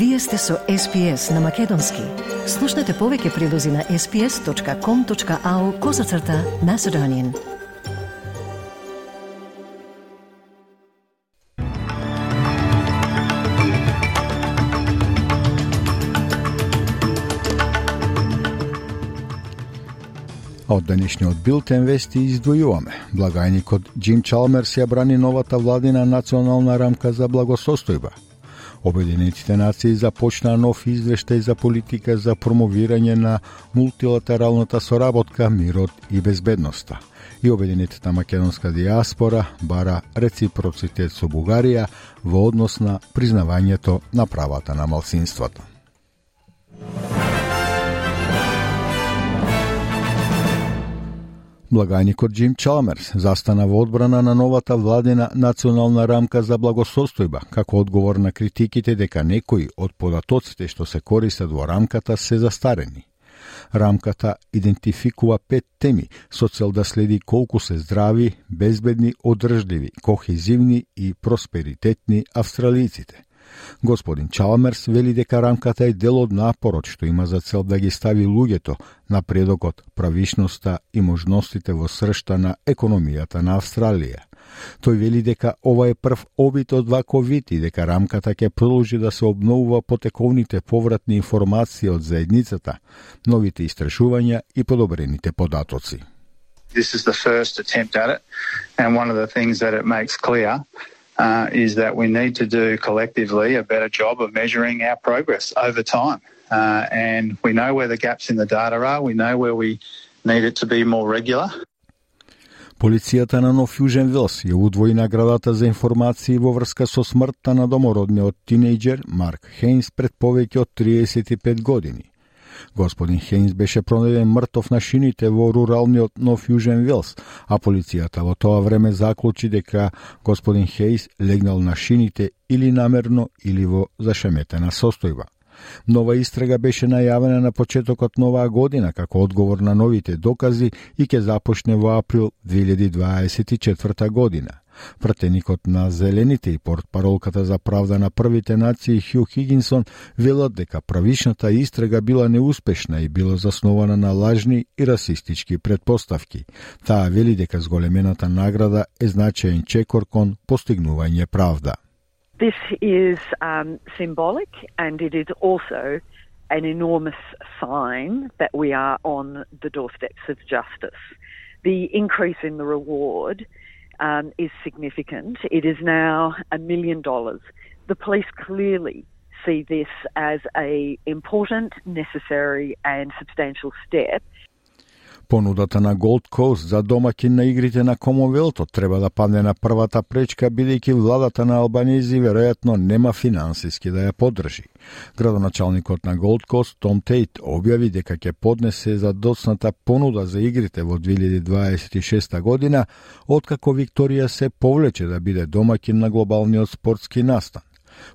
Вие сте со SPS на Македонски. Слушнете повеќе прилози на sps.com.au козацрта на Седонин. Од денешниот билтен вести издвојуваме. Благајникот Джим Чалмерс ја брани новата владина национална рамка за благосостојба – Обединетите нации започнаа нов извештај за политика за промовирање на мултилатералната соработка, мирот и безбедноста. И Обединетата македонска диаспора бара реципроцитет со Бугарија во однос на признавањето на правата на малцинството. Благајникот Джим Чалмерс застана во одбрана на новата владена национална рамка за благосостојба, како одговор на критиките дека некои од податоците што се користат во рамката се застарени. Рамката идентификува пет теми со цел да следи колку се здрави, безбедни, одржливи, кохезивни и просперитетни австралиците – Господин Чалмерс вели дека рамката е дел од напорот што има за цел да ги стави луѓето на предокот правишноста и можностите во сршта на економијата на Австралија. Тој вели дека ова е прв обид од вако вид и дека рамката ќе продолжи да се обновува потековните повратни информации од заедницата, новите истражувања и подобрените податоци. This is the first attempt at it, and one of the things that it makes clear uh, is that we need to do collectively a better job of measuring our progress over time. Uh, and we know where the gaps in the data are, we know where we need it to be more regular. Полицијата на Нов Јужен Велс ја удвои наградата за информации во врска со смртта на домородниот тинејџер Марк Хейнс пред повеќе од 35 години. Господин Хейнс беше пронајден мртов на шините во руралниот Нов Јужен Велс, а полицијата во тоа време заклучи дека господин Хейс легнал на шините или намерно или во зашеметена состојба. Нова истрага беше најавена на почетокот на оваа година како одговор на новите докази и ќе започне во април 2024 година. Пратеникот на Зелените и портпаролката за правда на првите нации Хју Хигинсон велат дека правишната истрага била неуспешна и била заснована на лажни и расистички предпоставки. Таа вели дека зголемената награда е значаен чекор кон постигнување правда. This is um, symbolic and it is also an enormous sign that we are on the doorsteps of justice. The increase in the reward um, is significant. It is now a million dollars. The police clearly see this as a important, necessary and substantial step Понудата на Gold Coast за домаќин на игрите на Комовелто треба да падне на првата пречка, бидејќи владата на Албанези веројатно нема финансиски да ја поддржи. Градоначалникот на Gold Coast Том Тейт објави дека ќе поднесе за доцната понуда за игрите во 2026 година, откако Викторија се повлече да биде домаќин на глобалниот спортски настан.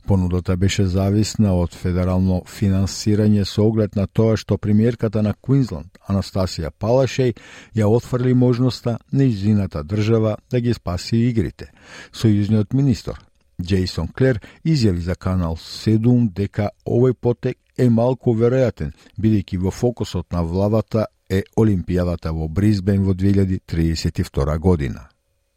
Понудата беше зависна од федерално финансирање со оглед на тоа што премиерката на Квинсленд, Анастасија Палашеј, ја отфрли можноста на држава да ги спаси игрите. Сојузниот министр Джейсон Клер изјави за Канал 7 дека овој потек е малку веројатен, бидејќи во фокусот на владата е Олимпијадата во Бризбен во 2032 година.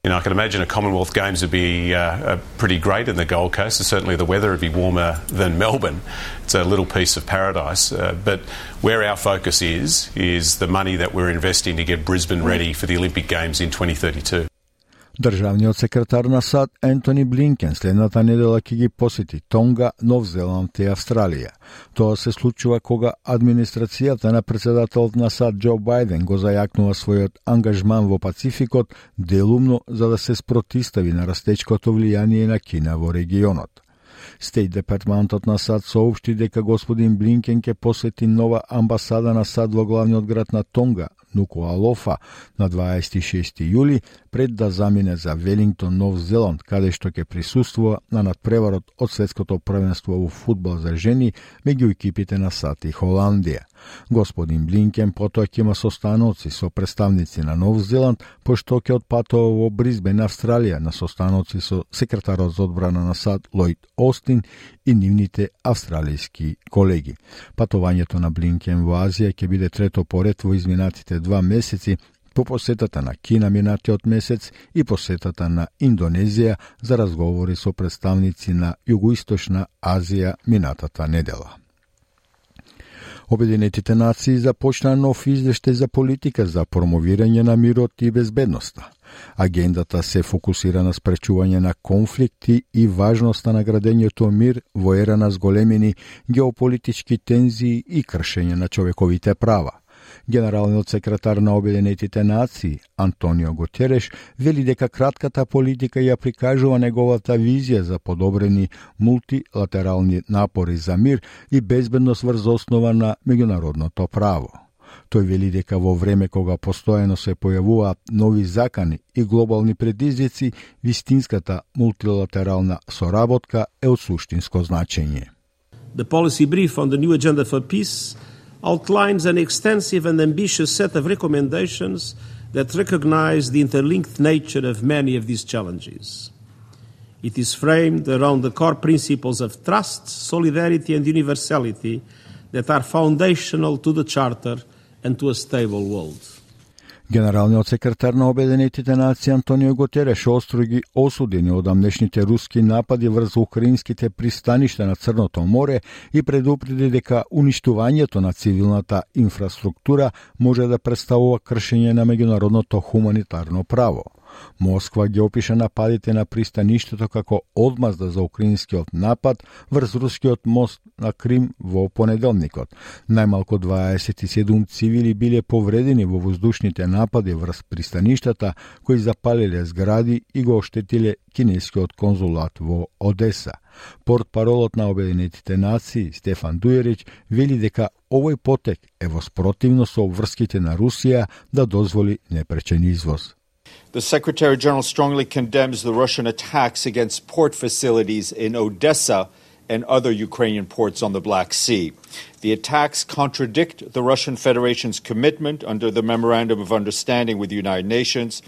You know, I can imagine a Commonwealth Games would be uh, pretty great in the Gold Coast, and certainly the weather would be warmer than Melbourne. It's a little piece of paradise. Uh, but where our focus is, is the money that we're investing to get Brisbane ready for the Olympic Games in 2032. Државниот секретар на САД Ентони Блинкен следната недела ќе ги посети Тонга, Нов Зеланд и Австралија. Тоа се случува кога администрацијата на председателот на САД Џо Бајден го зајакнува својот ангажман во Пацификот делумно за да се спротистави на растечкото влијание на Кина во регионот. Стејт департментот на САД соопшти дека господин Блинкен ќе посети нова амбасада на САД во главниот град на Тонга, Нукуалофа, на 26 јули, пред да замине за Велингтон, Нов Зеланд, каде што ќе присуствува на надпреварот од светското првенство во фудбал за жени меѓу екипите на САД и Холандија. Господин Блинкен потоа ќе има состаноци со представници на Нов Зеланд, пошто ќе отпатува во Бризбен, Австралија, на состаноци со секретарот за одбрана на САД Лојд Остин и нивните австралијски колеги. Патувањето на Блинкен во Азија ќе биде трето поред во изминатите два месеци по посетата на Кина минатиот месец и посетата на Индонезија за разговори со представници на Југоисточна Азија минатата недела. Обединетите нации започна нов извештај за политика за промовирање на мирот и безбедноста. Агендата се фокусира на спречување на конфликти и важноста на градењето мир во ера на зголемени геополитички тензии и кршење на човековите права – Генералниот секретар на Обединетите нации, Антонио Готереш, вели дека кратката политика ја прикажува неговата визија за подобрени мултилатерални напори за мир и безбедност врз основа на меѓународното право. Тој вели дека во време кога постојано се појавуваат нови закани и глобални предизвици, вистинската мултилатерална соработка е од суштинско значење. The policy brief on the new agenda for peace outlines an extensive and ambitious set of recommendations that recognize the interlinked nature of many of these challenges. It is framed around the core principles of trust, solidarity, and universality that are foundational to the Charter and to a stable world. Генералниот секретар на Обединетите нации Антонио Готереш остро ги осуди неодамнешните руски напади врз украинските пристаништа на Црното море и предупреди дека уништувањето на цивилната инфраструктура може да представува кршење на меѓународното хуманитарно право. Москва ги опиша нападите на пристаништето како одмазда за украинскиот напад врз рускиот мост на Крим во понеделникот. Најмалку 27 цивили биле повредени во воздушните напади врз пристаништата кои запалиле згради и го оштетиле кинескиот конзулат во Одеса. Порт паролот на Обединетите нации Стефан Дујерич вели дека овој потек е во спротивно со обврските на Русија да дозволи непречен извоз. The Secretary General strongly condemns the Russian attacks against port facilities in Odessa and other Ukrainian ports on the Black Sea. The attacks contradict the Russian Federation's commitment under the Memorandum of Understanding with the United Nations,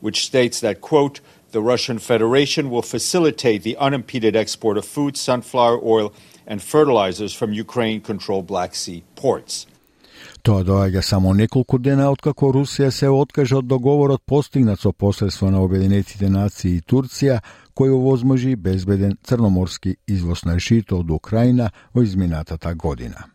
which states that, quote, the Russian Federation will facilitate the unimpeded export of food, sunflower oil, and fertilizers from Ukraine controlled Black Sea ports. Тоа доаѓа само неколку дена откако Русија се откажа од договорот постигнат со посредство на Обединетите нации и Турција, кој овозможи безбеден црноморски извоз на жито од Украина во изминатата година.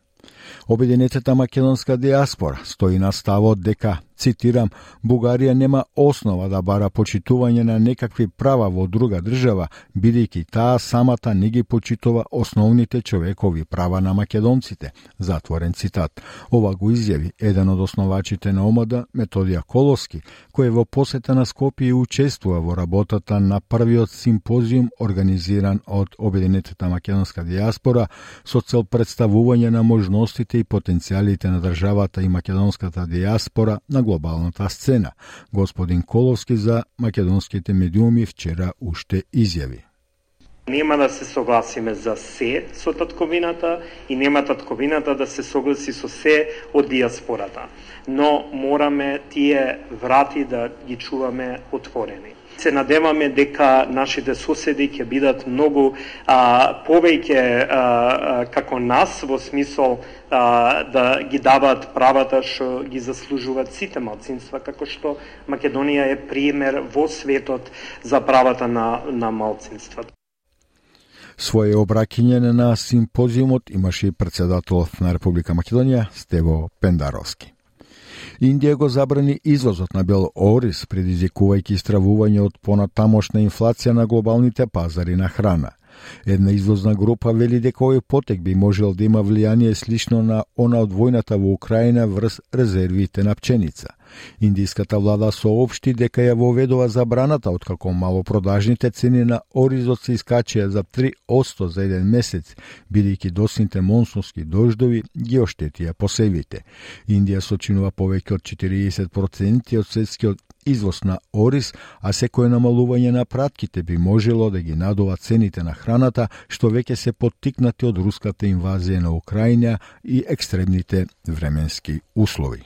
Обединетата македонска диаспора стои на ставот дека цитирам, Бугарија нема основа да бара почитување на некакви права во друга држава, бидејќи таа самата не ги почитува основните човекови права на македонците. Затворен цитат. Ова го изјави еден од основачите на ОМД, Методија Колоски, кој во посета на Скопје учествува во работата на првиот симпозиум организиран од Обединетата македонска диаспора со цел представување на можностите и потенцијалите на државата и македонската диаспора на глобалната сцена. Господин Коловски за македонските медиуми вчера уште изјави. Нема да се согласиме за се со татковината и нема татковината да се согласи со се од диаспората. Но мораме тие врати да ги чуваме отворени се надеваме дека нашите соседи ќе бидат многу а, повеќе а, како нас во смисол а, да ги даваат правата што ги заслужуваат сите малцинства, како што Македонија е пример во светот за правата на, на малцинствата. Своје обраќање на симпозиумот имаше и председателот на Република Македонија Стево Пендаровски. Индија го забрани извозот на бел ориз, предизвикувајќи стравување од понатамошна инфлација на глобалните пазари на храна. Една извозна група вели дека овој потек би можел да има влијание слично на она од војната во Украина врз резервите на пченица. Индиската влада соопшти дека ја воведува забраната откако малопродажните цени на оризот се искачија за 3% за еден месец, бидејќи досните монсунски дождови ги оштетија посевите. Индија сочинува повеќе од 40% од светскиот извоз на ориз, а секое намалување на пратките би можело да ги надува цените на храната, што веќе се поттикнати од руската инвазија на Украина и екстремните временски услови.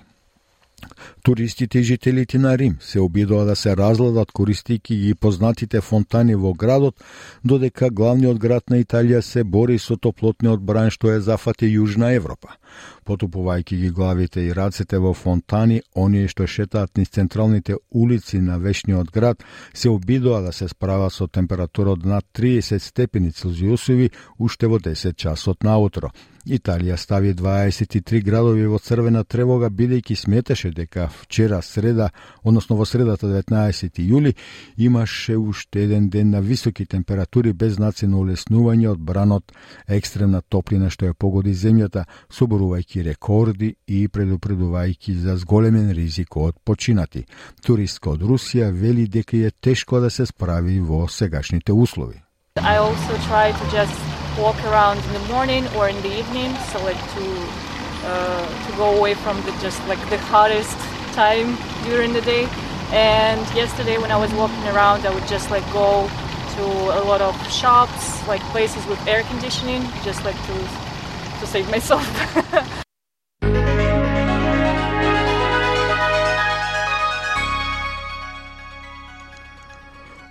Туристите и жителите на Рим се обидува да се разладат користики ги познатите фонтани во градот, додека главниот град на Италија се бори со топлотниот бран што е зафати Јужна Европа. Потупувајќи ги главите и рацете во фонтани, оние што шетаат низ централните улици на вечниот град се обидоа да се справат со температура од над 30 степени Целзиусови уште во 10 часот наутро. Италија стави 23 градови во црвена тревога бидејќи сметаше дека вчера среда, односно во средата 19 јули, имаше уште еден ден на високи температури без знаци на улеснување од бранот екстремна топлина што ја погоди земјата, соборувајќи рекорди и предупредувајќи за зголемен ризик од починати. Туристка од Русија вели дека е тешко да се справи во сегашните услови. I also try to just walk around in the morning or in the evening, so like to uh, to go away from the just like the hottest time during the day. And yesterday when I was walking around, I would just like go to a lot of shops, like places with air conditioning, just like to to save myself.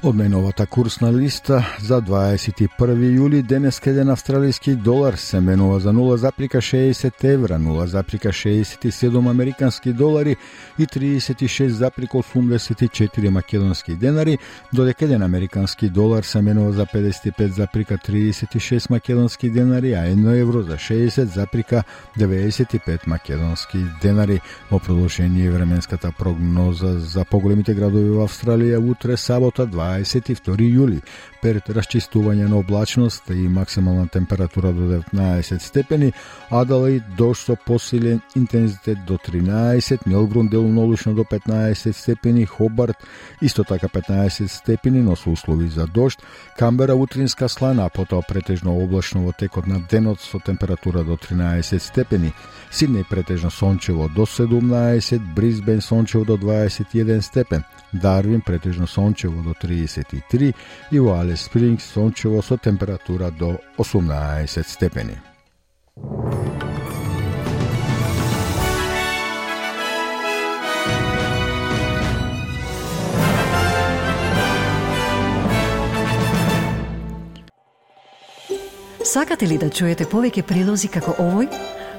Од најновата курсна листа за 21 јули денес еден австралиски долар се менува за 0,60 евра, 0,67 американски долари и 36,84 македонски денари, додека еден американски долар се менува за 55,36 македонски денари, а 1 евро за 60,95 македонски денари. Во продолжение временската прогноза за поголемите градови во Австралија утре сабота 20 22 јули, пред расчистување на облачност и максимална температура до 19 степени, Адалаид дожд со посилен интензитет до 13, Мелбурн делумно облачно до 15 степени, Хобарт исто така 15 степени, но со услови за дожд, Камбера утринска слана, потоа претежно облачно во текот на денот со температура до 13 степени, Сиднеј претежно сончево до 17, Бризбен сончево до 21 степен, Дарвин претежно сончево до 33 и во Алес Спрингс сончево со температура до 18 степени. Сакате ли да чуете повеќе прилози како овој?